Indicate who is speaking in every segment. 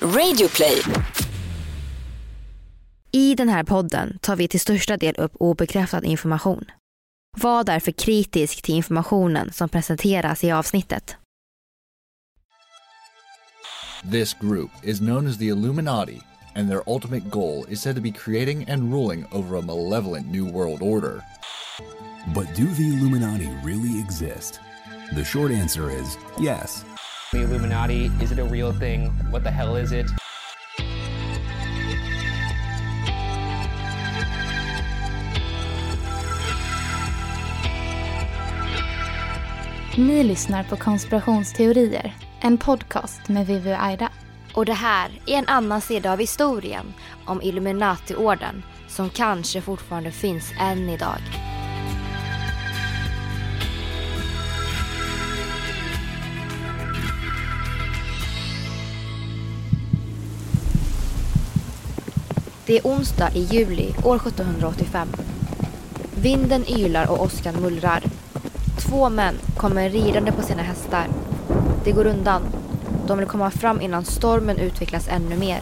Speaker 1: Radioplay.
Speaker 2: I den här podden tar vi till största del upp obekräftad information. Var därför kritisk till informationen som presenteras i avsnittet.
Speaker 3: This group is known as the Illuminati, and their ultimate goal is said to be creating and ruling over a malevolent new world order.
Speaker 4: But do the Illuminati really exist? The short answer is yes.
Speaker 5: The Illuminati, is it a real thing? What the hell is it?
Speaker 6: Ni lyssnar på Konspirationsteorier, en podcast med Vivi och Aida.
Speaker 2: Och det här är en annan sida av historien om Illuminati-orden som kanske fortfarande finns än idag. Det är onsdag i juli år 1785. Vinden ylar och åskan mullrar. Två män kommer ridande på sina hästar. Det går undan. De vill komma fram innan stormen utvecklas ännu mer.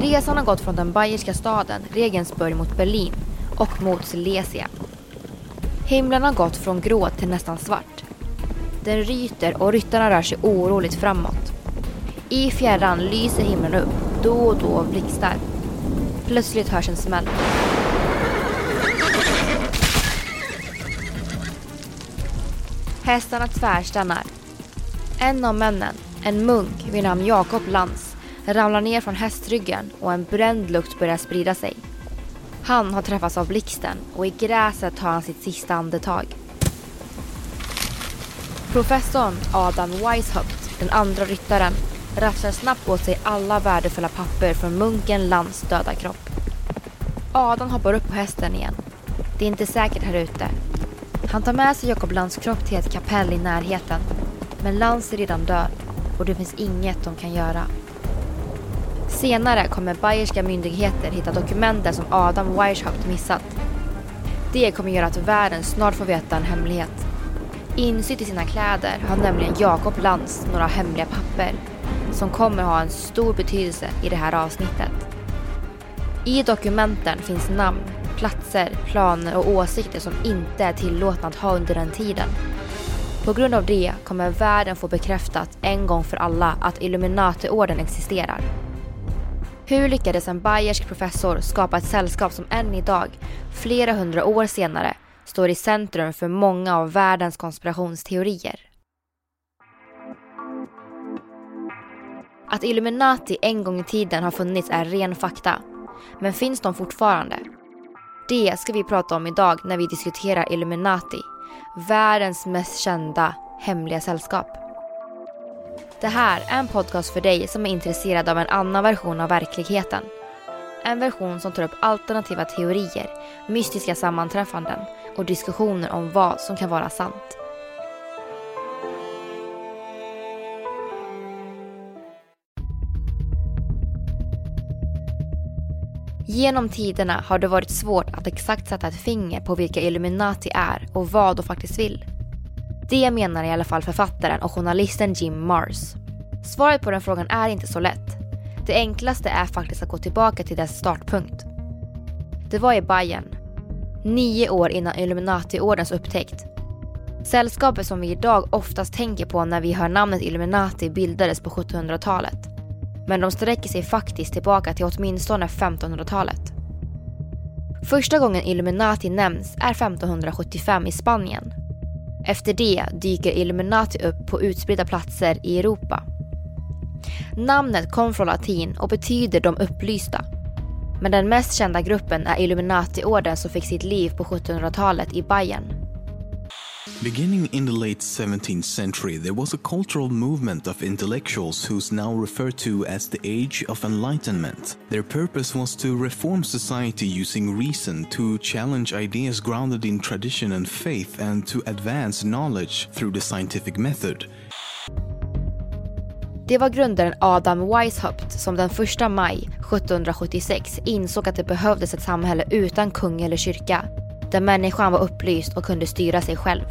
Speaker 2: Resan har gått från den bayerska staden Regensburg mot Berlin och mot Silesia. Himlen har gått från grå till nästan svart. Den ryter och ryttarna rör sig oroligt framåt. I fjärran lyser himlen upp, då och då blixtar. Plötsligt hörs en smäll. Hästarna tvärstannar. En av männen, en munk vid namn Jakob Lantz, ramlar ner från hästryggen och en bränd lukt börjar sprida sig. Han har träffats av blixten och i gräset tar han sitt sista andetag. Professorn Adam Weishaupt, den andra ryttaren, rafsar snabbt åt sig alla värdefulla papper från munken Lands döda kropp. Adam hoppar upp på hästen igen. Det är inte säkert här ute. Han tar med sig Jakob Lands kropp till ett kapell i närheten. Men Lans är redan död och det finns inget de kan göra. Senare kommer bayerska myndigheter hitta dokumenten som Adam Weishaupt missat. Det kommer göra att världen snart får veta en hemlighet. Insytt i sina kläder har nämligen Jakob Lantz några hemliga papper som kommer ha en stor betydelse i det här avsnittet. I dokumenten finns namn, platser, planer och åsikter som inte är tillåtna att ha under den tiden. På grund av det kommer världen få bekräftat en gång för alla att Illuminati-orden existerar. Hur lyckades en bayersk professor skapa ett sällskap som än idag, flera hundra år senare, står i centrum för många av världens konspirationsteorier? Att Illuminati en gång i tiden har funnits är ren fakta. Men finns de fortfarande? Det ska vi prata om idag när vi diskuterar Illuminati. Världens mest kända hemliga sällskap. Det här är en podcast för dig som är intresserad av en annan version av verkligheten. En version som tar upp alternativa teorier, mystiska sammanträffanden och diskussioner om vad som kan vara sant. Genom tiderna har det varit svårt att exakt sätta ett finger på vilka Illuminati är och vad de faktiskt vill. Det menar i alla fall författaren och journalisten Jim Mars. Svaret på den frågan är inte så lätt. Det enklaste är faktiskt att gå tillbaka till dess startpunkt. Det var i Bayern. Nio år innan Illuminati-ordens upptäckt. Sällskapet som vi idag oftast tänker på när vi hör namnet Illuminati bildades på 1700-talet men de sträcker sig faktiskt tillbaka till åtminstone 1500-talet. Första gången Illuminati nämns är 1575 i Spanien. Efter det dyker Illuminati upp på utspridda platser i Europa. Namnet kom från latin och betyder de upplysta. Men den mest kända gruppen är Illuminati-orden som fick sitt liv på 1700-talet i Bayern.
Speaker 7: Beginning in the late 17th century, there was a cultural movement of intellectuals who's now referred to as the Age of Enlightenment. Their purpose was to reform society using reason, to challenge ideas grounded in tradition and faith, and to advance knowledge through the scientific method.
Speaker 2: Det var grundaren Adam Weishaupt som den 1 maj 1776 insåg att det behövdes ett samhälle utan kung eller kyrka, där människan var upplyst och kunde styra sig själv.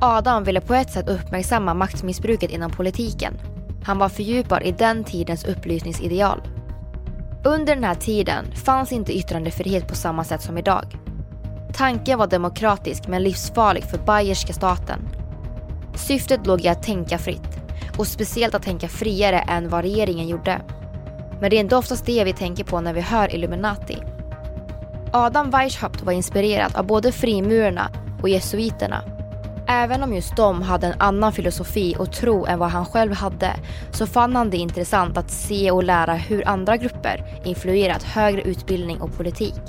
Speaker 2: Adam ville på ett sätt uppmärksamma maktmissbruket inom politiken. Han var fördjupad i den tidens upplysningsideal. Under den här tiden fanns inte yttrandefrihet på samma sätt som idag. Tanken var demokratisk men livsfarlig för bayerska staten. Syftet låg i att tänka fritt och speciellt att tänka friare än vad regeringen gjorde. Men det är inte oftast det vi tänker på när vi hör Illuminati. Adam Weishaupt var inspirerad av både frimurarna och jesuiterna. Även om just de hade en annan filosofi och tro än vad han själv hade så fann han det intressant att se och lära hur andra grupper influerat högre utbildning och politik.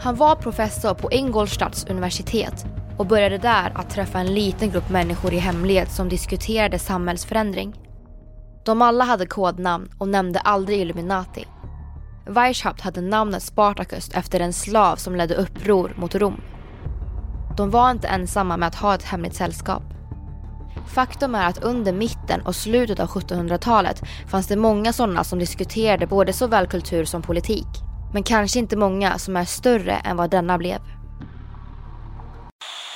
Speaker 2: Han var professor på Ingolstads universitet och började där att träffa en liten grupp människor i hemlighet som diskuterade samhällsförändring. De alla hade kodnamn och nämnde aldrig Illuminati. Weishaupt hade namnet Spartacus efter en slav som ledde uppror mot Rom. De var inte ensamma med att ha ett hemligt sällskap. Faktum är att under mitten och slutet av 1700-talet fanns det många sådana som diskuterade både såväl kultur som politik. Men kanske inte många som är större än vad denna blev.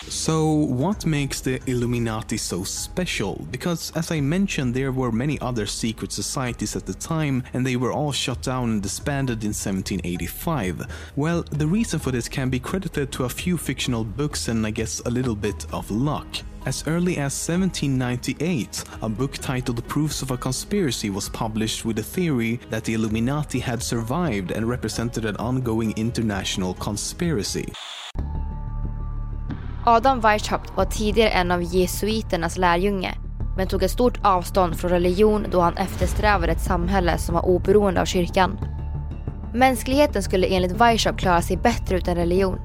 Speaker 7: So, what makes the Illuminati so special? Because, as I mentioned, there were many other secret societies at the time, and they were all shut down and disbanded in 1785. Well, the reason for this can be credited to a few fictional books and I guess a little bit of luck. As early as 1798, a book titled Proofs of a Conspiracy was published with the theory that the Illuminati had survived and represented an ongoing international conspiracy.
Speaker 2: Adam Weishaupt var tidigare en av jesuiternas lärjunge men tog ett stort avstånd från religion då han eftersträvade ett samhälle som var oberoende av kyrkan. Mänskligheten skulle enligt Weishaupt klara sig bättre utan religion.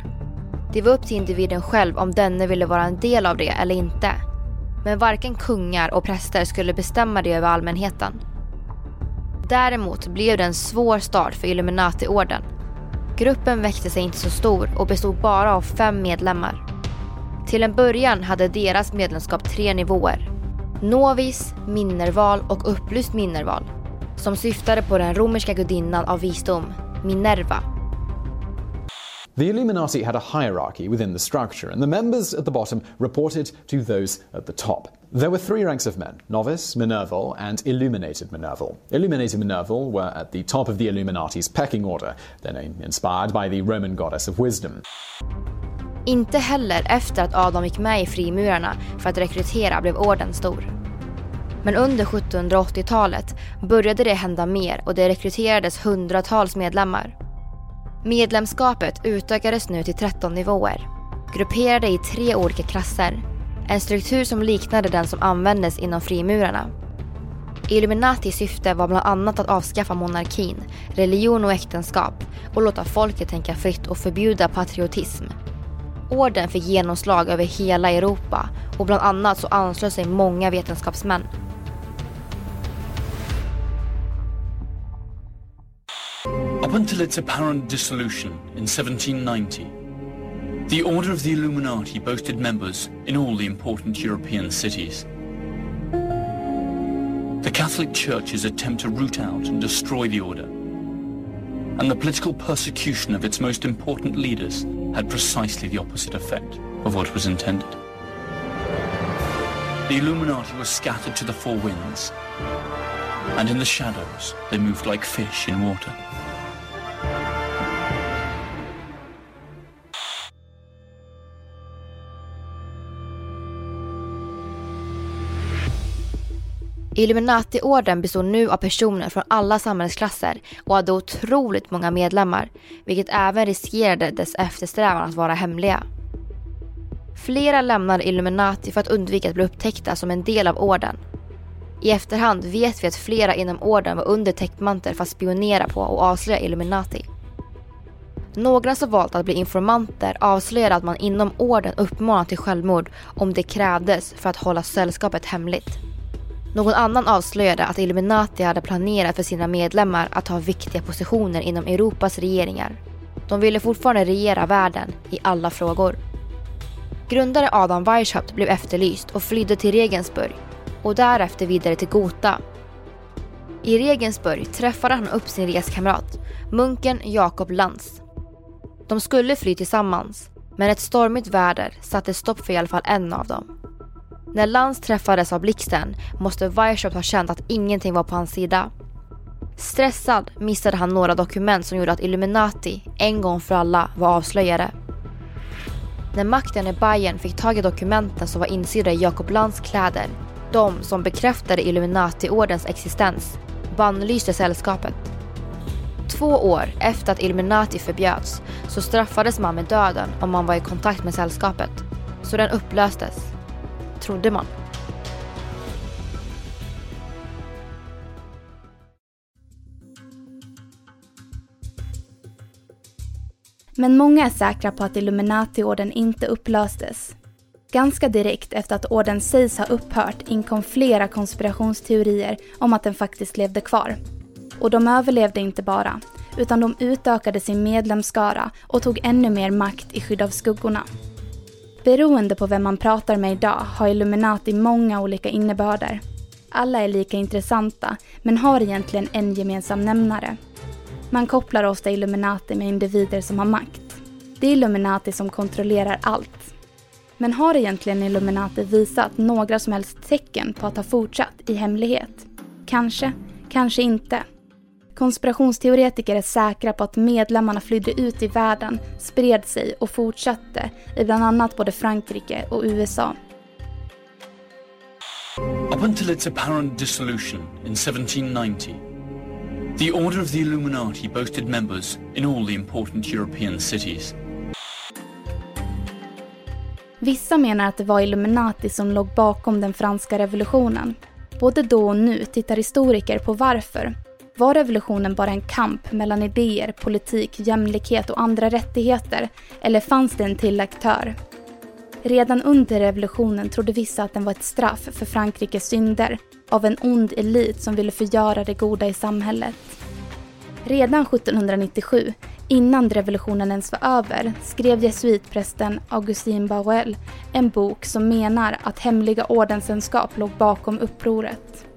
Speaker 2: Det var upp till individen själv om denne ville vara en del av det eller inte. Men varken kungar och präster skulle bestämma det över allmänheten. Däremot blev det en svår start för Illuminati-orden. Gruppen växte sig inte så stor och bestod bara av fem medlemmar. Till en början hade deras medlemskap tre nivåer. Novis, minnerval och upplyst minnerval. Som syftade på den romerska gudinnan av visdom, Minerva.
Speaker 1: The Illuminati had a hierarchy within the structure, and the members at the bottom reported to those at the top. There were three ranks of men novice, Minerval, and illuminated Minerval. Illuminated Minerval were at the top of the Illuminati's pecking order, their name inspired by the Roman goddess of wisdom.
Speaker 2: Inte heller efter att Adam gick med i frimurarna för att rekrytera blev orden stor. Men under 1780-talet började det hända mer och det rekryterades hundratals medlemmar. Medlemskapet utökades nu till 13 nivåer, grupperade i tre olika klasser. En struktur som liknade den som användes inom frimurarna. Illuminatis syfte var bland annat att avskaffa monarkin, religion och äktenskap och låta folket tänka fritt och förbjuda patriotism. Orden fick genomslag över hela Europa och bland annat så anslöt sig många vetenskapsmän.
Speaker 8: Up until its apparent dissolution in 1790, the Order of the Illuminati boasted members in all the important European cities. The Catholic Church's attempt to root out and destroy the Order, and the political persecution of its most important leaders had precisely the opposite effect of what was intended. The Illuminati were scattered to the four winds, and in the shadows they moved like fish in water.
Speaker 2: Illuminati-orden består nu av personer från alla samhällsklasser och hade otroligt många medlemmar, vilket även riskerade dess eftersträvan att vara hemliga. Flera lämnade Illuminati för att undvika att bli upptäckta som en del av orden. I efterhand vet vi att flera inom orden var under täckmantel för att spionera på och avslöja Illuminati. Några som valt att bli informanter avslöjade att man inom orden uppmanat till självmord om det krävdes för att hålla sällskapet hemligt. Någon annan avslöjade att Illuminati hade planerat för sina medlemmar att ha viktiga positioner inom Europas regeringar. De ville fortfarande regera världen i alla frågor. Grundare Adam Weishaupt blev efterlyst och flydde till Regensburg och därefter vidare till Gotha. I Regensburg träffade han upp sin reskamrat, munken Jakob Lantz. De skulle fly tillsammans, men ett stormigt väder satte stopp för i alla fall en av dem. När Lance träffades av blixten måste Weishaupt ha känt att ingenting var på hans sida. Stressad missade han några dokument som gjorde att Illuminati en gång för alla var avslöjade. När makten i Bayern fick tag i dokumenten som var insydda i Jakob Lans kläder, de som bekräftade Illuminati-ordens existens, bannlyste sällskapet. Två år efter att Illuminati förbjöds så straffades man med döden om man var i kontakt med sällskapet. Så den upplöstes. Trodde man.
Speaker 6: Men många är säkra på att Illuminati-orden inte upplöstes. Ganska direkt efter att orden sägs ha upphört inkom flera konspirationsteorier om att den faktiskt levde kvar. Och de överlevde inte bara, utan de utökade sin medlemskara och tog ännu mer makt i skydd av skuggorna. Beroende på vem man pratar med idag har Illuminati många olika innebörder. Alla är lika intressanta, men har egentligen en gemensam nämnare. Man kopplar ofta Illuminati med individer som har makt. Det är Illuminati som kontrollerar allt. Men har egentligen Illuminati visat några som helst tecken på att ha fortsatt i hemlighet? Kanske, kanske inte. Konspirationsteoretiker är säkra på att medlemmarna flydde ut i världen, spred sig och fortsatte i bland annat både Frankrike och USA.
Speaker 8: Up until its apparent dissolution in 1790, the Order of the Illuminati boasted members in all the important European cities.
Speaker 6: Vissa menar att det var Illuminati som låg bakom den franska revolutionen. Både då och nu tittar historiker på varför. Var revolutionen bara en kamp mellan idéer, politik, jämlikhet och andra rättigheter? Eller fanns det en till aktör? Redan under revolutionen trodde vissa att den var ett straff för Frankrikes synder av en ond elit som ville förgöra det goda i samhället. Redan 1797, innan revolutionen ens var över, skrev jesuitprästen Augustin Bauel en bok som menar att hemliga ordenssällskap låg bakom upproret.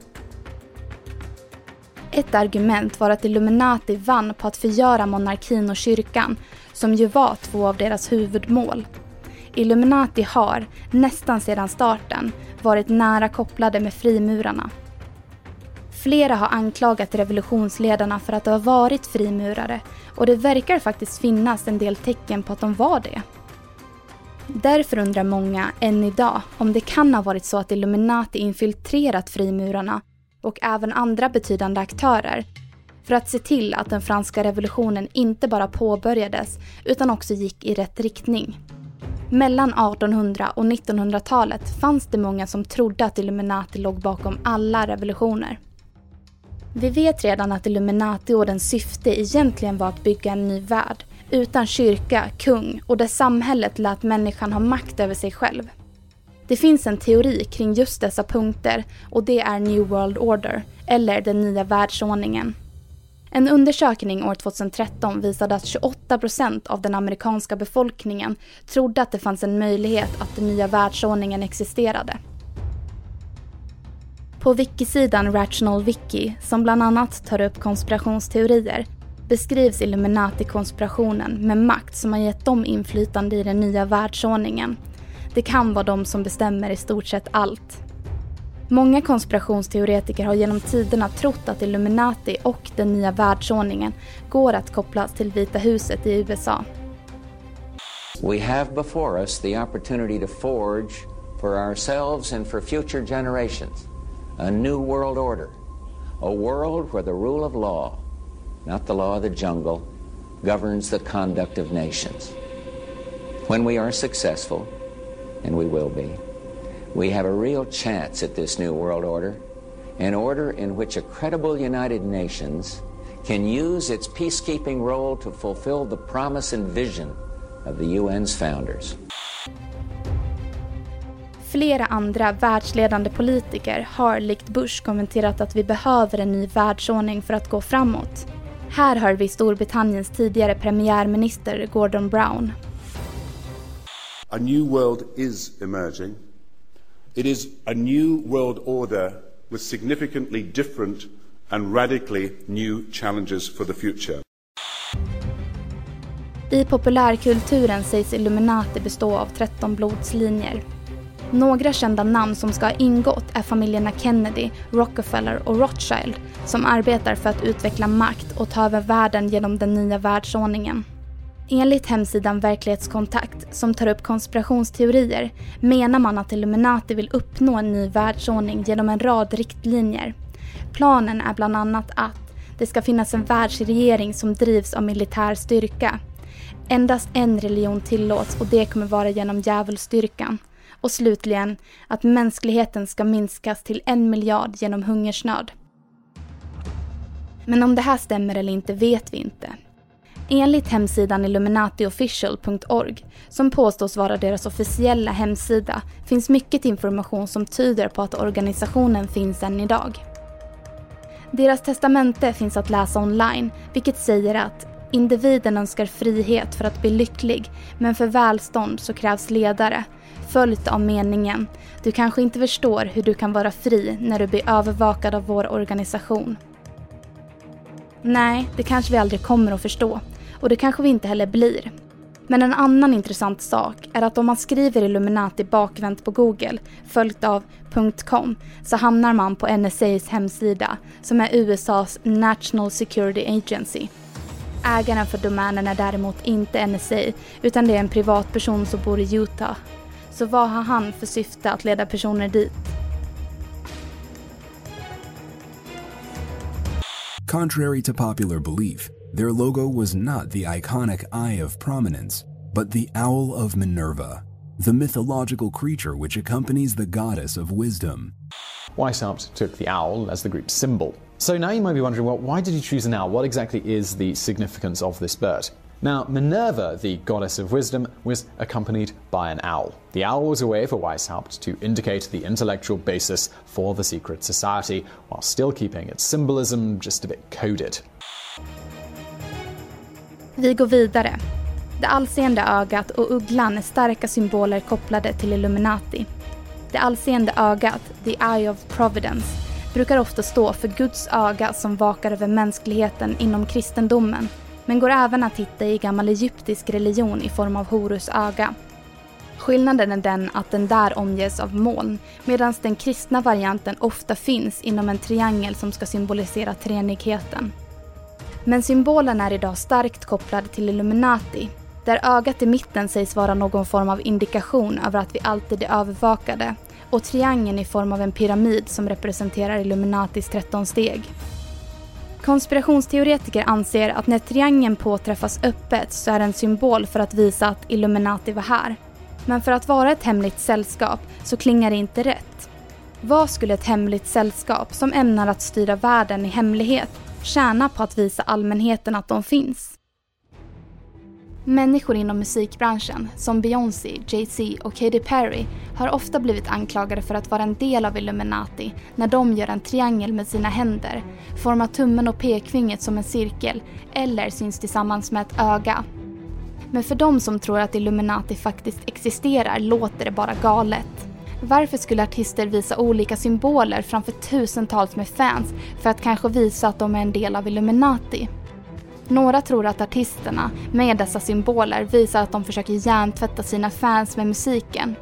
Speaker 6: Ett argument var att Illuminati vann på att förgöra monarkin och kyrkan, som ju var två av deras huvudmål. Illuminati har, nästan sedan starten, varit nära kopplade med frimurarna. Flera har anklagat revolutionsledarna för att ha varit frimurare och det verkar faktiskt finnas en del tecken på att de var det. Därför undrar många, än idag, om det kan ha varit så att Illuminati infiltrerat frimurarna och även andra betydande aktörer för att se till att den franska revolutionen inte bara påbörjades utan också gick i rätt riktning. Mellan 1800 och 1900-talet fanns det många som trodde att Illuminati låg bakom alla revolutioner. Vi vet redan att Illuminati och dess syfte egentligen var att bygga en ny värld utan kyrka, kung och där samhället lät människan ha makt över sig själv. Det finns en teori kring just dessa punkter och det är New World Order, eller den nya världsordningen. En undersökning år 2013 visade att 28 procent av den amerikanska befolkningen trodde att det fanns en möjlighet att den nya världsordningen existerade. På wikisidan Rational Wiki, som bland annat tar upp konspirationsteorier, beskrivs Illuminati-konspirationen med makt som har gett dem inflytande i den nya världsordningen. Det kan vara de som bestämmer i stort sett allt. Många konspirationsteoretiker har genom tiderna trott att Illuminati och den nya världsordningen går att kopplas till Vita huset i USA.
Speaker 9: We have before us the opportunity to forge for ourselves and for future generations a new world order, a world where the rule of law, not the law of the jungle, governs the conduct of nations. When we are successful, and we will be, we have a real chance at this new world order, an order in which a credible United Nations can use its peacekeeping role to fulfill the promise and vision of the UN's founders.
Speaker 6: Flera andra världsledande politiker har likt Bush kommenterat att vi behöver en ny världsordning för att gå framåt. Här hör vi Storbritanniens tidigare premiärminister Gordon Brown.
Speaker 10: A new world is emerging. It is a new world order with significantly different and radically new challenges for the future.
Speaker 6: I populärkulturen sägs Illuminati bestå av 13 blodslinjer. Några kända namn som ska ha ingått är familjerna Kennedy, Rockefeller och Rothschild som arbetar för att utveckla makt och ta över världen genom den nya världsordningen. Enligt hemsidan Verklighetskontakt, som tar upp konspirationsteorier, menar man att Illuminati vill uppnå en ny världsordning genom en rad riktlinjer. Planen är bland annat att det ska finnas en världsregering som drivs av militär styrka. Endast en religion tillåts och det kommer vara genom djävulsstyrkan. Och slutligen att mänskligheten ska minskas till en miljard genom hungersnöd. Men om det här stämmer eller inte vet vi inte. Enligt hemsidan illuminatiofficial.org, som påstås vara deras officiella hemsida, finns mycket information som tyder på att organisationen finns än idag. Deras testamente finns att läsa online, vilket säger att individen önskar frihet för att bli lycklig, men för välstånd så krävs ledare, följt av meningen Du kanske inte förstår hur du kan vara fri när du blir övervakad av vår organisation. Nej, det kanske vi aldrig kommer att förstå. Och det kanske vi inte heller blir. Men en annan intressant sak är att om man skriver Illuminati bakvänt på Google följt av .com så hamnar man på NSAs hemsida som är USAs National Security Agency. Ägaren för domänen är däremot inte NSA utan det är en privatperson som bor i Utah. Så vad har han för syfte att leda personer dit?
Speaker 4: Contrary to popular belief, their logo was not the iconic Eye of Prominence, but the Owl of Minerva, the mythological creature which accompanies the goddess of wisdom.
Speaker 1: Weishaupt took the owl as the group's symbol. So now you might be wondering, well, why did he choose an owl? What exactly is the significance of this bird? Now, Minerva, the goddess of wisdom, was accompanied by an owl. The owl was a way for Weishaupt to indicate the intellectual basis for the secret society, while still keeping its symbolism just a bit coded.
Speaker 6: Vi går vidare. Det allseende ögat och ugglan är starka symboler kopplade till Illuminati. Det allseende ögat, the eye of providence, brukar ofta stå för Guds öga som vakar över mänskligheten inom kristendomen, men går även att hitta i gammal egyptisk religion i form av Horus öga. Skillnaden är den att den där omges av moln, medan den kristna varianten ofta finns inom en triangel som ska symbolisera treenigheten. Men symbolen är idag starkt kopplad till Illuminati, där ögat i mitten sägs vara någon form av indikation över att vi alltid är övervakade och triangeln i form av en pyramid som representerar Illuminatis 13 steg. Konspirationsteoretiker anser att när triangeln påträffas öppet så är det en symbol för att visa att Illuminati var här. Men för att vara ett hemligt sällskap så klingar det inte rätt. Vad skulle ett hemligt sällskap som ämnar att styra världen i hemlighet tjäna på att visa allmänheten att de finns? Människor inom musikbranschen, som Beyoncé, Jay-Z och Katy Perry, har ofta blivit anklagade för att vara en del av Illuminati när de gör en triangel med sina händer, formar tummen och pekfingret som en cirkel eller syns tillsammans med ett öga. Men för de som tror att Illuminati faktiskt existerar låter det bara galet. Varför skulle artister visa olika symboler framför tusentals med fans för att kanske visa att de är en del av Illuminati? Några tror att artisterna med dessa symboler visar att de försöker hjärntvätta sina fans med musiken.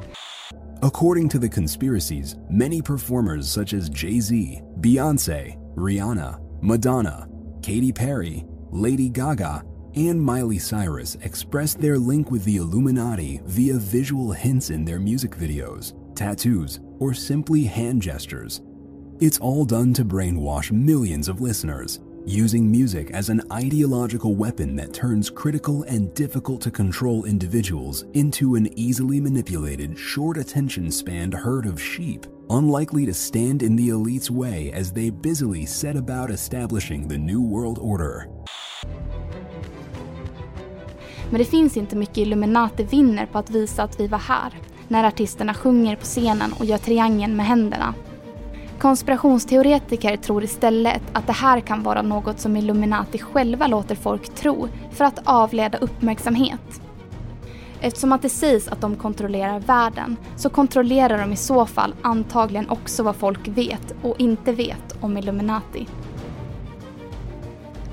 Speaker 4: According to the conspiracies, many performers such as Jay Z, Beyoncé, Rihanna, Madonna, Katy Perry, Lady Gaga, and Miley Cyrus expressed their link with the Illuminati via visual hints in their music videos, tattoos, or simply hand gestures. It's all done to brainwash millions of listeners using music as an ideological weapon that turns critical and difficult to control individuals into an easily manipulated, short attention spanned herd of sheep, unlikely to stand in the elite's way as they busily set about establishing the New World Order.
Speaker 6: Men det finns inte mycket Illuminati vinner på att visa att vi var här, när artisterna sjunger på scenen och gör triangeln med händerna. Konspirationsteoretiker tror istället att det här kan vara något som Illuminati själva låter folk tro för att avleda uppmärksamhet. Eftersom att det sägs att de kontrollerar världen så kontrollerar de i så fall antagligen också vad folk vet och inte vet om Illuminati.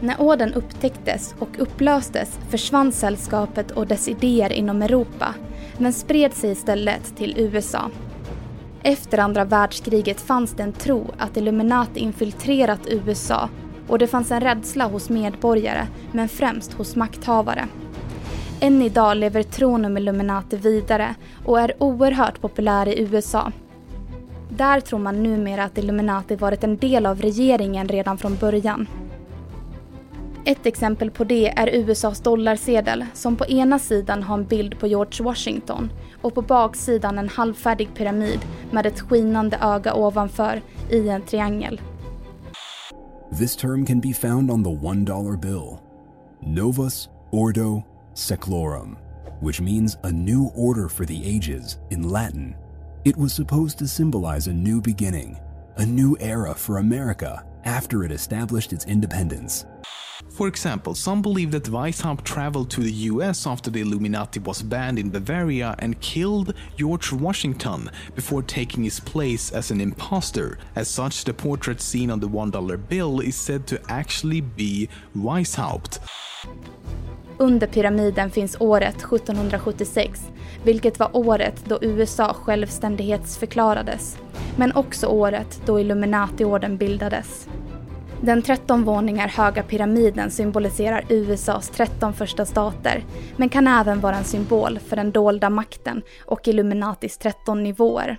Speaker 6: När orden upptäcktes och upplöstes försvann sällskapet och dess idéer inom Europa men spred sig istället till USA Efter andra världskriget fanns det en tro att Illuminati infiltrerat USA och det fanns en rädsla hos medborgare, men främst hos makthavare. Än idag lever tron om Illuminati vidare och är oerhört populär i USA. Där tror man numera att Illuminati varit en del av regeringen redan från början. Ett exempel på det är USAs dollarsedel som på ena sidan har en bild på George Washington och på baksidan en halvfärdig pyramid med ett skinande öga ovanför i en triangel.
Speaker 4: This term can be found on the $1 bill. Novus Ordo Seclorum, which means a new order for the ages in Latin. It was supposed to symbolize a new beginning, a new era for America after it established its independence.
Speaker 7: For example, some believe that Weishaupt traveled to the US after the Illuminati was banned in Bavaria and killed George Washington before taking his place as an imposter. As such, the portrait seen on the $1 bill is said to actually be Weishaupt.
Speaker 6: Under pyramiden finns året 1776, vilket var året då USA självständighetsförklarades, men också året då Illuminati-orden bildades. Den 13 våningar höga pyramiden symboliserar USAs 13 första stater, men kan även vara en symbol för den dolda makten och Illuminatis 13 nivåer.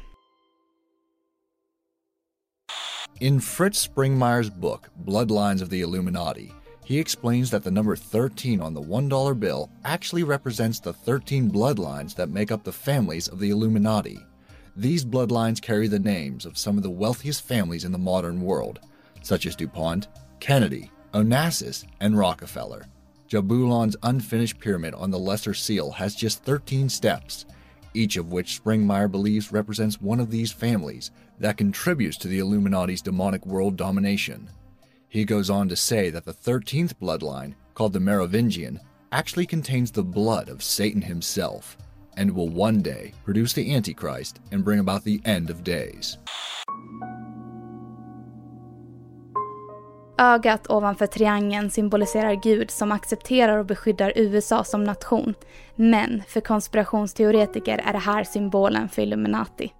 Speaker 3: In Fritz Springmeier's book, Bloodlines of the Illuminati, he explains that the number 13 on the $1 bill actually represents the 13 bloodlines that make up the families of the Illuminati. These bloodlines carry the names of some of the wealthiest families in the modern world, such as DuPont, Kennedy, Onassis, and Rockefeller. Jabulon's unfinished pyramid on the Lesser Seal has just 13 steps, each of which Springmeyer believes represents one of these families that contributes to the Illuminati's demonic world domination. He goes on to say that the 13th bloodline, called the Merovingian, actually contains the blood of Satan himself and will one day produce the Antichrist and bring about the end of days.
Speaker 6: Ögat ovanför triangeln symboliserar Gud som accepterar och beskyddar USA som nation. Men för konspirationsteoretiker är det här symbolen för Illuminati.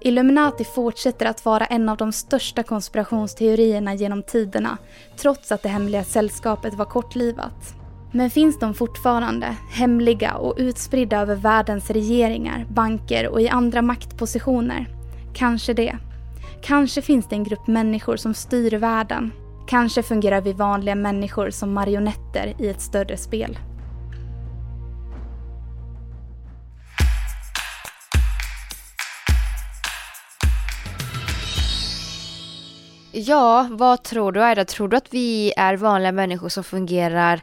Speaker 6: Illuminati fortsätter att vara en av de största konspirationsteorierna genom tiderna, trots att det hemliga sällskapet var kortlivat. Men finns de fortfarande, hemliga och utspridda över världens regeringar, banker och i andra maktpositioner? Kanske det. Kanske finns det en grupp människor som styr världen. Kanske fungerar vi vanliga människor som marionetter i ett större spel.
Speaker 2: Ja, vad tror du Aida? Tror du att vi är vanliga människor som fungerar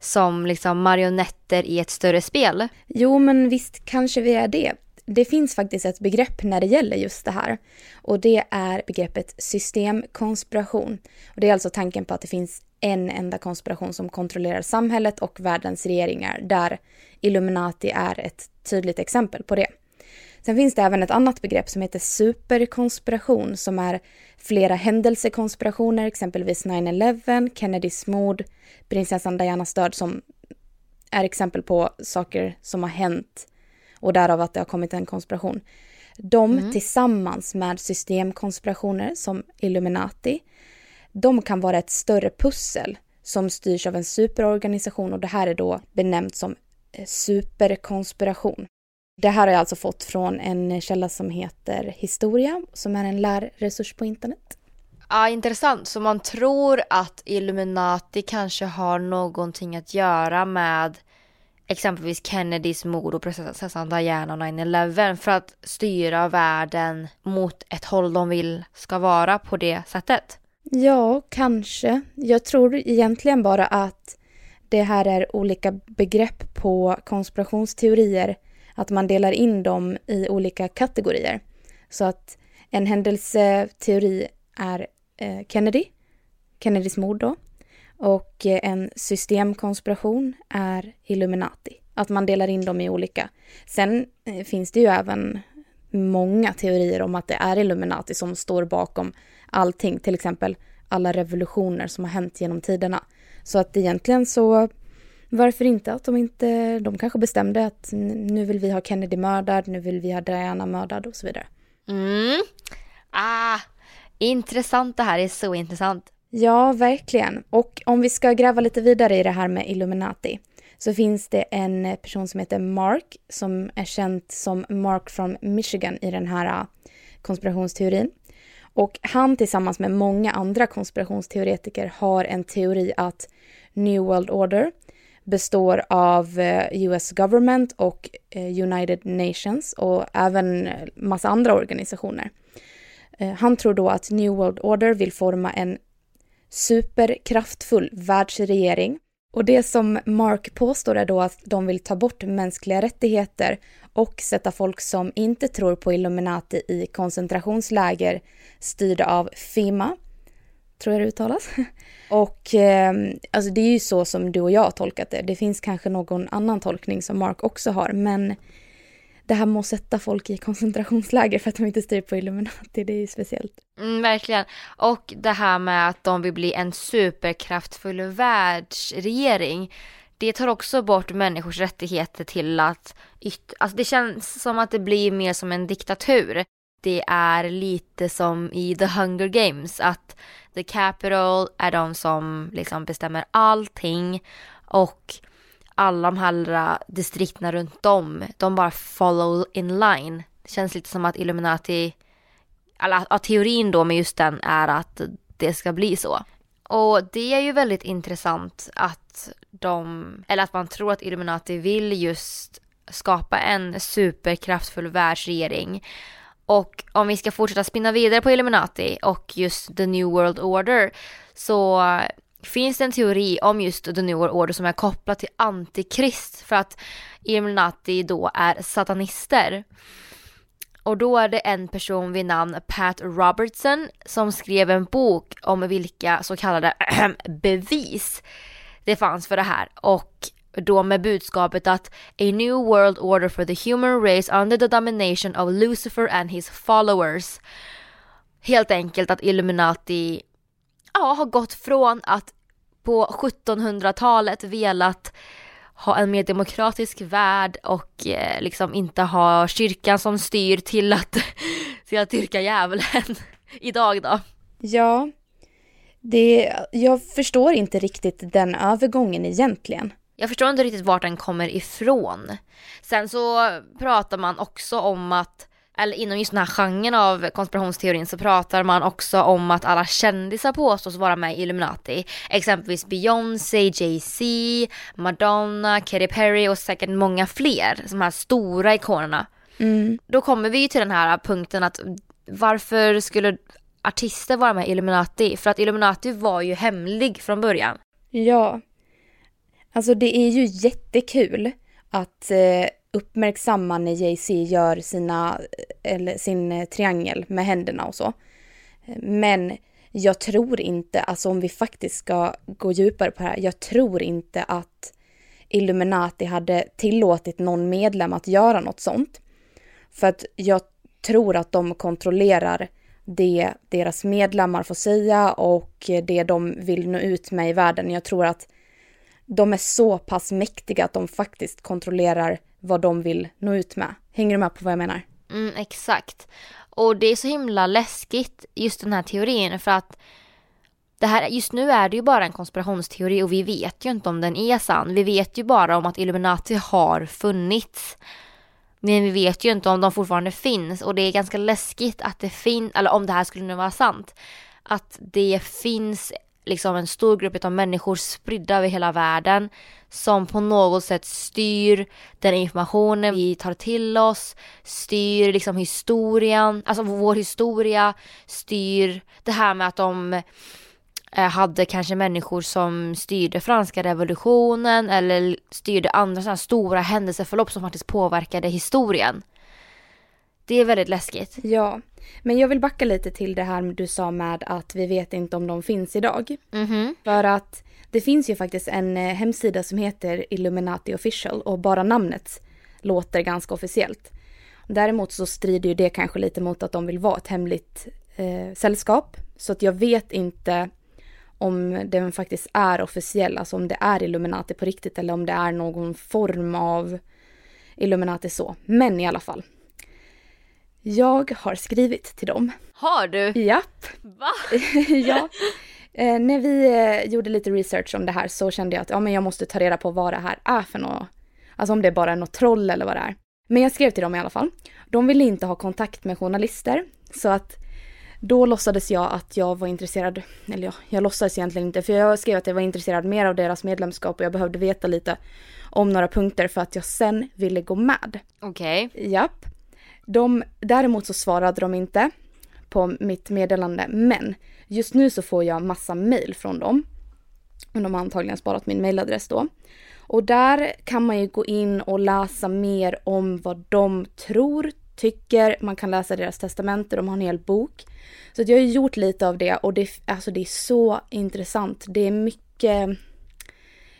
Speaker 2: som liksom marionetter i ett större spel?
Speaker 6: Jo, men visst kanske vi är det. Det finns faktiskt ett begrepp när det gäller just det här och det är begreppet systemkonspiration. Och det är alltså tanken på att det finns en enda konspiration som kontrollerar samhället och världens regeringar där Illuminati är ett tydligt exempel på det. Sen finns det även ett annat begrepp som heter superkonspiration som är flera händelsekonspirationer, exempelvis 9-11, Kennedys mord, prinsessan Dianas död som är exempel på saker som har hänt och därav att det har kommit en konspiration. De mm. tillsammans med systemkonspirationer som Illuminati, de kan vara ett större pussel som styrs av en superorganisation och det här är då benämnt som eh, superkonspiration. Det här har jag alltså fått från en källa som heter Historia, som är en lärresurs på internet.
Speaker 2: Ja, intressant. Så man tror att Illuminati kanske har någonting att göra med exempelvis Kennedys mord och prinsessan Diana och 9-11 för att styra världen mot ett håll de vill ska vara på det sättet?
Speaker 6: Ja, kanske. Jag tror egentligen bara att det här är olika begrepp på konspirationsteorier att man delar in dem i olika kategorier. Så att en händelseteori är eh, Kennedy, Kennedys mord då. Och eh, en systemkonspiration är Illuminati. Att man delar in dem i olika. Sen eh, finns det ju även många teorier om att det är Illuminati som står bakom allting. Till exempel alla revolutioner som har hänt genom tiderna. Så att egentligen så Varför inte att de inte, de kanske bestämde att nu vill vi ha Kennedy mördad, nu vill vi ha Diana mördad och så vidare.
Speaker 2: Mm. Ah, intressant det här, är så intressant.
Speaker 6: Ja, verkligen. Och om vi ska gräva lite vidare i det här med Illuminati så finns det en person som heter Mark som är känd som Mark från Michigan i den här äh, konspirationsteorin. Och han tillsammans med många andra konspirationsteoretiker har en teori att New World Order består av äh, US government och äh, United Nations och även massa andra organisationer. Han tror då att New World Order vill forma en superkraftfull världsregering. Och det som Mark påstår är då att de vill ta bort mänskliga rättigheter och sätta folk som inte tror på Illuminati i koncentrationsläger styrda av Fema. tror jag det uttalas. Och eh, alltså det är ju så som du och jag har tolkat det. Det finns kanske någon annan tolkning som Mark också har, men det här med att sätta folk i koncentrationsläger för att de inte styr på Illuminati, det är ju speciellt.
Speaker 2: Mm, verkligen. Och det här med att de vill bli en superkraftfull världsregering. Det tar också bort människors rättigheter till att, alltså det känns som att det blir mer som en diktatur. Det är lite som i The Hunger Games, att the capital är de som liksom bestämmer allting och alla de här distrikterna runt om, de bara follow in line. Det känns lite som att Illuminati, eller ja, teorin då med just den är att det ska bli så. Och det är ju väldigt intressant att de, eller att man tror att Illuminati vill just skapa en superkraftfull världsregering. Och om vi ska fortsätta spinna vidare på Illuminati och just the New World Order så finns det en teori om just The New World Order som är kopplad till Antikrist för att Illuminati då är satanister. Och då är det en person vid namn Pat Robertson som skrev en bok om vilka så kallade bevis det fanns för det här och då med budskapet att A new world order for the human race under the domination of Lucifer and his followers. Helt enkelt att Illuminati ja, har gått från att på 1700-talet velat ha en mer demokratisk värld och eh, liksom inte ha kyrkan som styr till att, till att dyrka djävulen idag då.
Speaker 6: Ja, det, jag förstår inte riktigt den övergången egentligen.
Speaker 2: Jag förstår inte riktigt vart den kommer ifrån. Sen så pratar man också om att eller inom just den här genren av konspirationsteorin så pratar man också om att alla kändisar påstås vara med i Illuminati. Exempelvis Beyoncé, Jay-Z, Madonna, Katy Perry och säkert många fler. De här stora ikonerna. Mm. Då kommer vi ju till den här punkten att varför skulle artister vara med i Illuminati? För att Illuminati var ju hemlig från början.
Speaker 6: Ja. Alltså det är ju jättekul att eh, uppmärksamma när Jay-Z gör sina, eller sin eh, triangel med händerna och så. Men jag tror inte, alltså om vi faktiskt ska gå djupare på det här, jag tror inte att Illuminati hade tillåtit någon medlem att göra något sånt. För att jag tror att de kontrollerar det deras medlemmar får säga och det de vill nå ut med i världen. Jag tror att de är så pass mäktiga att de faktiskt kontrollerar vad de vill nå ut med. Hänger du med på vad jag menar?
Speaker 2: Mm, exakt. Och det är så himla läskigt just den här teorin för att det här, just nu är det ju bara en konspirationsteori och vi vet ju inte om den är sann. Vi vet ju bara om att Illuminati har funnits. Men vi vet ju inte om de fortfarande finns och det är ganska läskigt att det finns, eller om det här skulle nu vara sant, att det finns liksom en stor grupp av människor spridda över hela världen som på något sätt styr den informationen vi tar till oss, styr liksom historien, alltså vår historia, styr det här med att de eh, hade kanske människor som styrde franska revolutionen eller styrde andra sådana stora händelseförlopp som faktiskt påverkade historien. Det är väldigt läskigt.
Speaker 6: Ja, men jag vill backa lite till det här du sa med att vi vet inte om de finns idag.
Speaker 2: Mm -hmm.
Speaker 6: För att det finns ju faktiskt en eh, hemsida som heter Illuminati official och bara namnet låter ganska officiellt. Däremot så strider ju det kanske lite mot att de vill vara ett hemligt eh, sällskap. Så att jag vet inte om den faktiskt är officiell, alltså om det är Illuminati på riktigt eller om det är någon form av Illuminati så. Men i alla fall. Jag har skrivit till dem.
Speaker 2: Har du?
Speaker 6: Japp.
Speaker 2: Va?
Speaker 6: ja. Eh, när vi eh, gjorde lite research om det här så kände jag att ja, men jag måste ta reda på vad det här är för något. Alltså om det är bara är något troll eller vad det är. Men jag skrev till dem i alla fall. De ville inte ha kontakt med journalister. Så att då låtsades jag att jag var intresserad, eller ja, jag låtsades egentligen inte, för jag skrev att jag var intresserad mer av deras medlemskap och jag behövde veta lite om några punkter för att jag sen ville gå med.
Speaker 2: Okej.
Speaker 6: Okay. Japp. De, däremot så svarade de inte på mitt meddelande, men just nu så får jag massa mail från dem. De har antagligen sparat min mailadress då. Och där kan man ju gå in och läsa mer om vad de tror, tycker. Man kan läsa deras testamente, de har en hel bok. Så jag har gjort lite av det och det, alltså det är så intressant. Det är mycket,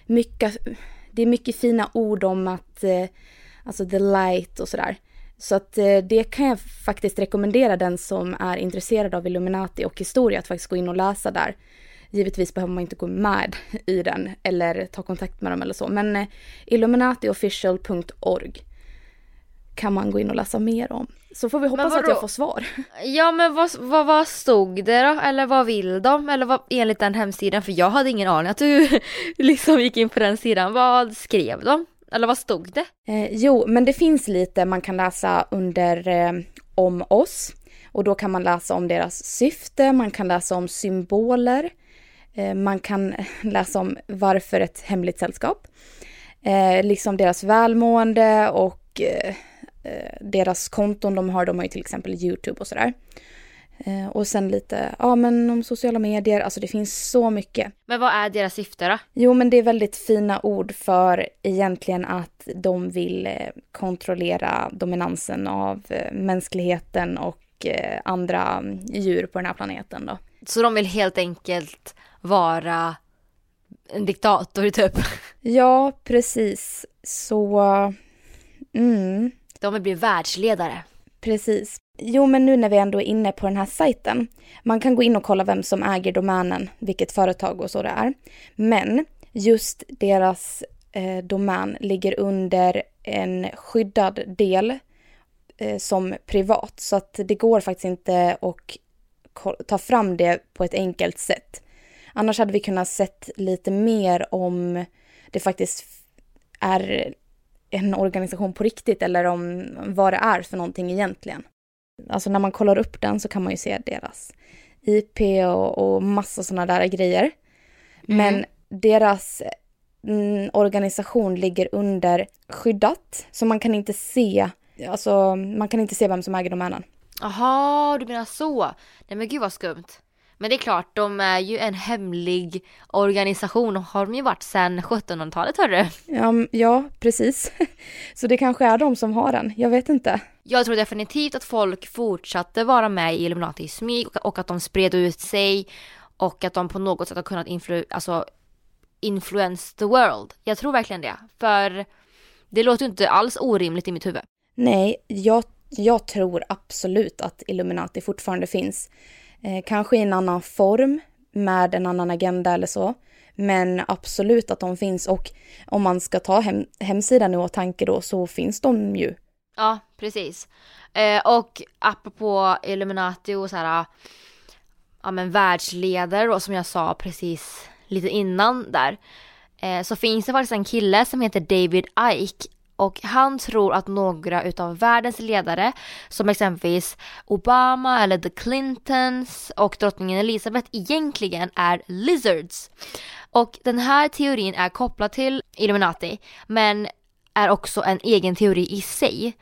Speaker 6: mycket, det är mycket fina ord om att, eh, alltså the light och sådär. Så att eh, det kan jag faktiskt rekommendera den som är intresserad av Illuminati och historia att faktiskt gå in och läsa där. Givetvis behöver man inte gå med i den eller ta kontakt med dem eller så, men eh, illuminatiofficial.org kan man gå in och läsa mer om. Så får vi hoppas att jag får svar.
Speaker 2: Ja men vad, vad, vad stod det då? Eller vad vill de? Eller vad enligt den hemsidan? För jag hade ingen aning att du liksom gick in på den sidan. Vad skrev de? Eller vad stod det?
Speaker 6: Eh, jo, men det finns lite man kan läsa under eh, om oss. Och då kan man läsa om deras syfte, man kan läsa om symboler. Eh, man kan läsa om varför ett hemligt sällskap. Eh, liksom deras välmående och eh, eh, deras konton de har. De har ju till exempel YouTube och sådär. Eh, och sen lite, ja men om sociala medier, alltså det finns så mycket.
Speaker 2: Men vad är deras syfte då?
Speaker 6: Jo men det är väldigt fina ord för egentligen att de vill eh, kontrollera dominansen av eh, mänskligheten och andra djur på den här planeten då.
Speaker 2: Så de vill helt enkelt vara en diktator typ?
Speaker 6: Ja, precis. Så, mm.
Speaker 2: De vill bli världsledare.
Speaker 6: Precis. Jo, men nu när vi ändå är inne på den här sajten. Man kan gå in och kolla vem som äger domänen, vilket företag och så det är. Men just deras eh, domän ligger under en skyddad del eh, som privat. Så att det går faktiskt inte att ta fram det på ett enkelt sätt. Annars hade vi kunnat sett lite mer om det faktiskt är en organisation på riktigt eller om vad det är för någonting egentligen. Alltså när man kollar upp den så kan man ju se deras IP och, och massa sådana där grejer. Mm. Men deras mm, organisation ligger under skyddat, så man kan inte se, alltså man kan inte se vem som äger domänen.
Speaker 2: Jaha, du menar så. Nej men gud vad skumt. Men det är klart, de är ju en hemlig organisation och har de ju varit sedan 1700-talet hörru.
Speaker 6: Ja, ja, precis. Så det kanske är de som har den, jag vet inte.
Speaker 2: Jag tror definitivt att folk fortsatte vara med i Illuminati i smyg och att de spred ut sig och att de på något sätt har kunnat influ alltså, influence the world. Jag tror verkligen det. För det låter ju inte alls orimligt i mitt huvud.
Speaker 6: Nej, jag, jag tror absolut att Illuminati fortfarande finns. Eh, kanske i en annan form med en annan agenda eller så. Men absolut att de finns och om man ska ta hem, hemsidan i åtanke då så finns de ju.
Speaker 2: Ja, precis. Eh, och apropå Illuminati och så här, ja men världsledare då som jag sa precis lite innan där. Eh, så finns det faktiskt en kille som heter David Ike och han tror att några utav världens ledare som exempelvis Obama eller the Clintons och drottningen Elizabeth egentligen är lizards. Och den här teorin är kopplad till Illuminati men är också en egen teori i sig.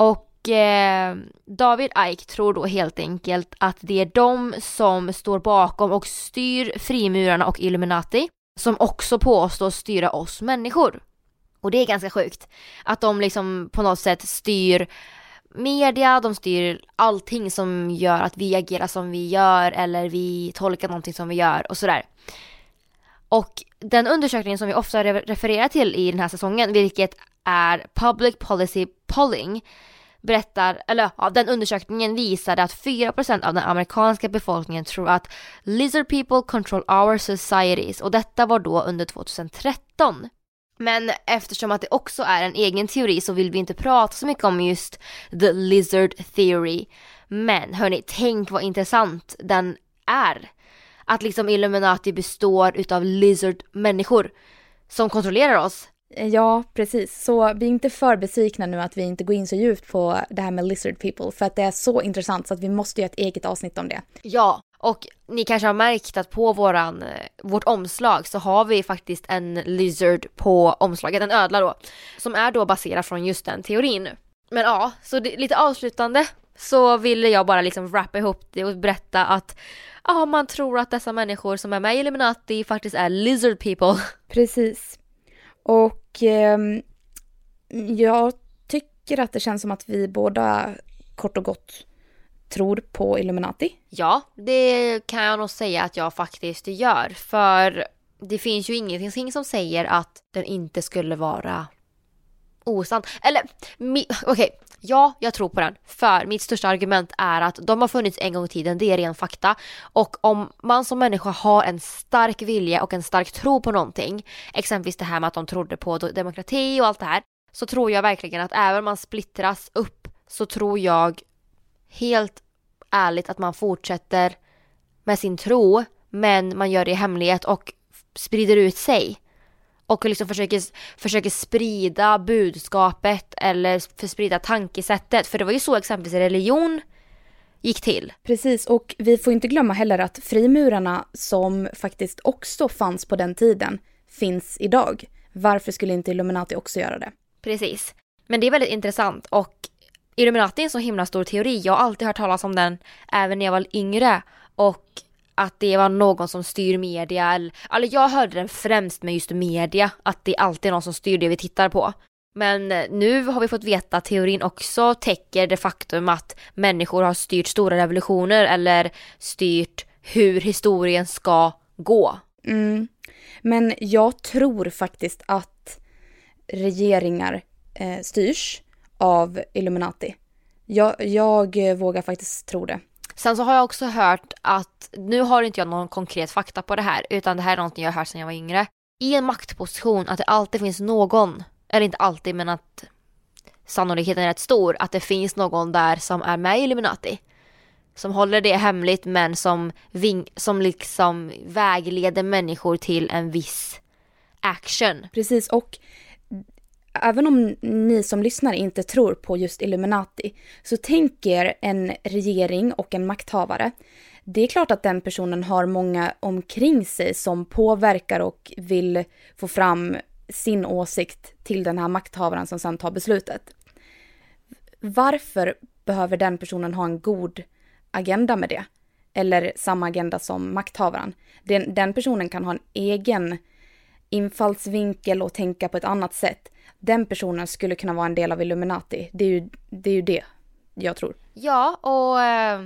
Speaker 2: Och eh, David Ike tror då helt enkelt att det är de som står bakom och styr frimurarna och Illuminati som också påstås styra oss människor. Och det är ganska sjukt. Att de liksom på något sätt styr media, de styr allting som gör att vi agerar som vi gör eller vi tolkar någonting som vi gör och sådär. Och den undersökningen som vi ofta refererar till i den här säsongen, vilket är Public Policy Polling, berättar, eller ja, den undersökningen visade att 4% av den amerikanska befolkningen tror att lizard people control our societies och detta var då under 2013. Men eftersom att det också är en egen teori så vill vi inte prata så mycket om just the lizard theory. Men hörni, tänk vad intressant den är. Att liksom Illuminati består utav lizard människor som kontrollerar oss.
Speaker 6: Ja, precis. Så vi är inte för besvikna nu att vi inte går in så djupt på det här med lizard people för att det är så intressant så att vi måste göra ett eget avsnitt om det.
Speaker 2: Ja, och ni kanske har märkt att på våran, eh, vårt omslag så har vi faktiskt en lizard på omslaget, en ödla då, som är då baserad från just den teorin. Men ja, så det, lite avslutande så ville jag bara liksom wrappa ihop det och berätta att ja, man tror att dessa människor som är med i Illuminati faktiskt är lizard people.
Speaker 6: Precis. Och eh, jag tycker att det känns som att vi båda kort och gott tror på Illuminati.
Speaker 2: Ja, det kan jag nog säga att jag faktiskt gör. För det finns ju ingenting som säger att den inte skulle vara osann. Eller, okej, okay ja, jag tror på den. För mitt största argument är att de har funnits en gång i tiden, det är ren fakta. Och om man som människa har en stark vilja och en stark tro på någonting, exempelvis det här med att de trodde på demokrati och allt det här, så tror jag verkligen att även om man splittras upp så tror jag helt ärligt att man fortsätter med sin tro men man gör det i hemlighet och sprider ut sig. Och liksom försöker, försöker sprida budskapet eller sprida tankesättet. För det var ju så exempelvis religion gick till.
Speaker 6: Precis, och vi får inte glömma heller att frimurarna som faktiskt också fanns på den tiden finns idag. Varför skulle inte Illuminati också göra det?
Speaker 2: Precis. Men det är väldigt intressant och Illuminati är en så himla stor teori. Jag har alltid hört talas om den även när jag var yngre. Och att det var någon som styr media. Eller, jag hörde den främst med just media. Att det alltid är någon som styr det vi tittar på. Men eh, nu har vi fått veta att teorin också täcker det faktum att människor har styrt stora revolutioner eller styrt hur historien ska gå.
Speaker 6: Mm. Men jag tror faktiskt att regeringar eh, styrs av Illuminati. Jag, jag vågar faktiskt tro det.
Speaker 2: Sen så har jag också hört att, nu har inte jag någon konkret fakta på det här, utan det här är någonting jag har hört sedan jag var yngre. I en maktposition, att det alltid finns någon, eller inte alltid men att sannolikheten är rätt stor, att det finns någon där som är med i Illuminati. Som håller det hemligt men som, ving, som liksom vägleder människor till en viss action.
Speaker 6: Precis och även om ni som lyssnar inte tror på just Illuminati, så tänker en regering och en makthavare. Det är klart att den personen har många omkring sig som påverkar och vill få fram sin åsikt till den här makthavaren som sedan tar beslutet. Varför behöver den personen ha en god agenda med det? Eller samma agenda som makthavaren. Den, den personen kan ha en egen infallsvinkel och tänka på ett annat sätt den personen skulle kunna vara en del av Illuminati. Det är ju det, är ju det jag tror.
Speaker 2: Ja, och eh,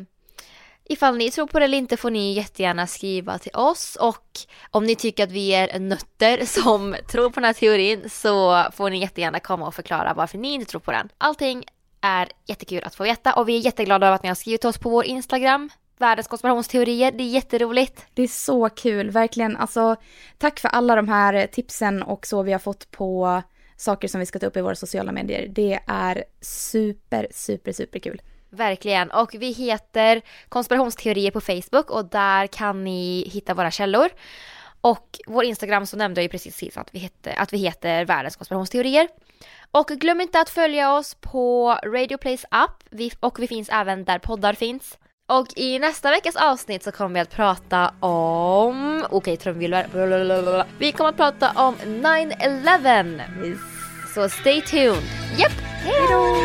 Speaker 2: ifall ni tror på det eller inte får ni jättegärna skriva till oss och om ni tycker att vi är nötter som tror på den här teorin så får ni jättegärna komma och förklara varför ni inte tror på den. Allting är jättekul att få veta och vi är jätteglada över att ni har skrivit till oss på vår Instagram världens konspirationsteorier. Det är jätteroligt.
Speaker 6: Det är så kul, verkligen. Alltså, tack för alla de här tipsen och så vi har fått på saker som vi ska ta upp i våra sociala medier. Det är super, super, super kul.
Speaker 2: Verkligen. Och vi heter konspirationsteorier på Facebook och där kan ni hitta våra källor. Och vår Instagram så nämnde jag ju precis att vi heter, att vi heter världens konspirationsteorier. Och glöm inte att följa oss på Radio Plays app och vi finns även där poddar finns. Och i nästa veckas avsnitt så kommer vi att prata om... Okej, okay, trumvirvel. Vi kommer att prata om 9-11. Så stay tuned. Japp, hejdå!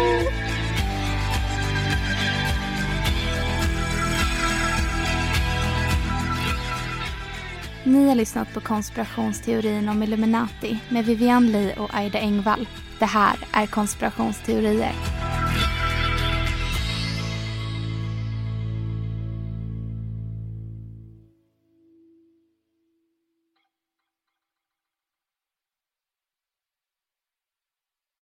Speaker 6: Ni har lyssnat på konspirationsteorin om Illuminati med Vivian Lee och Aida Engvall. Det här är konspirationsteorier.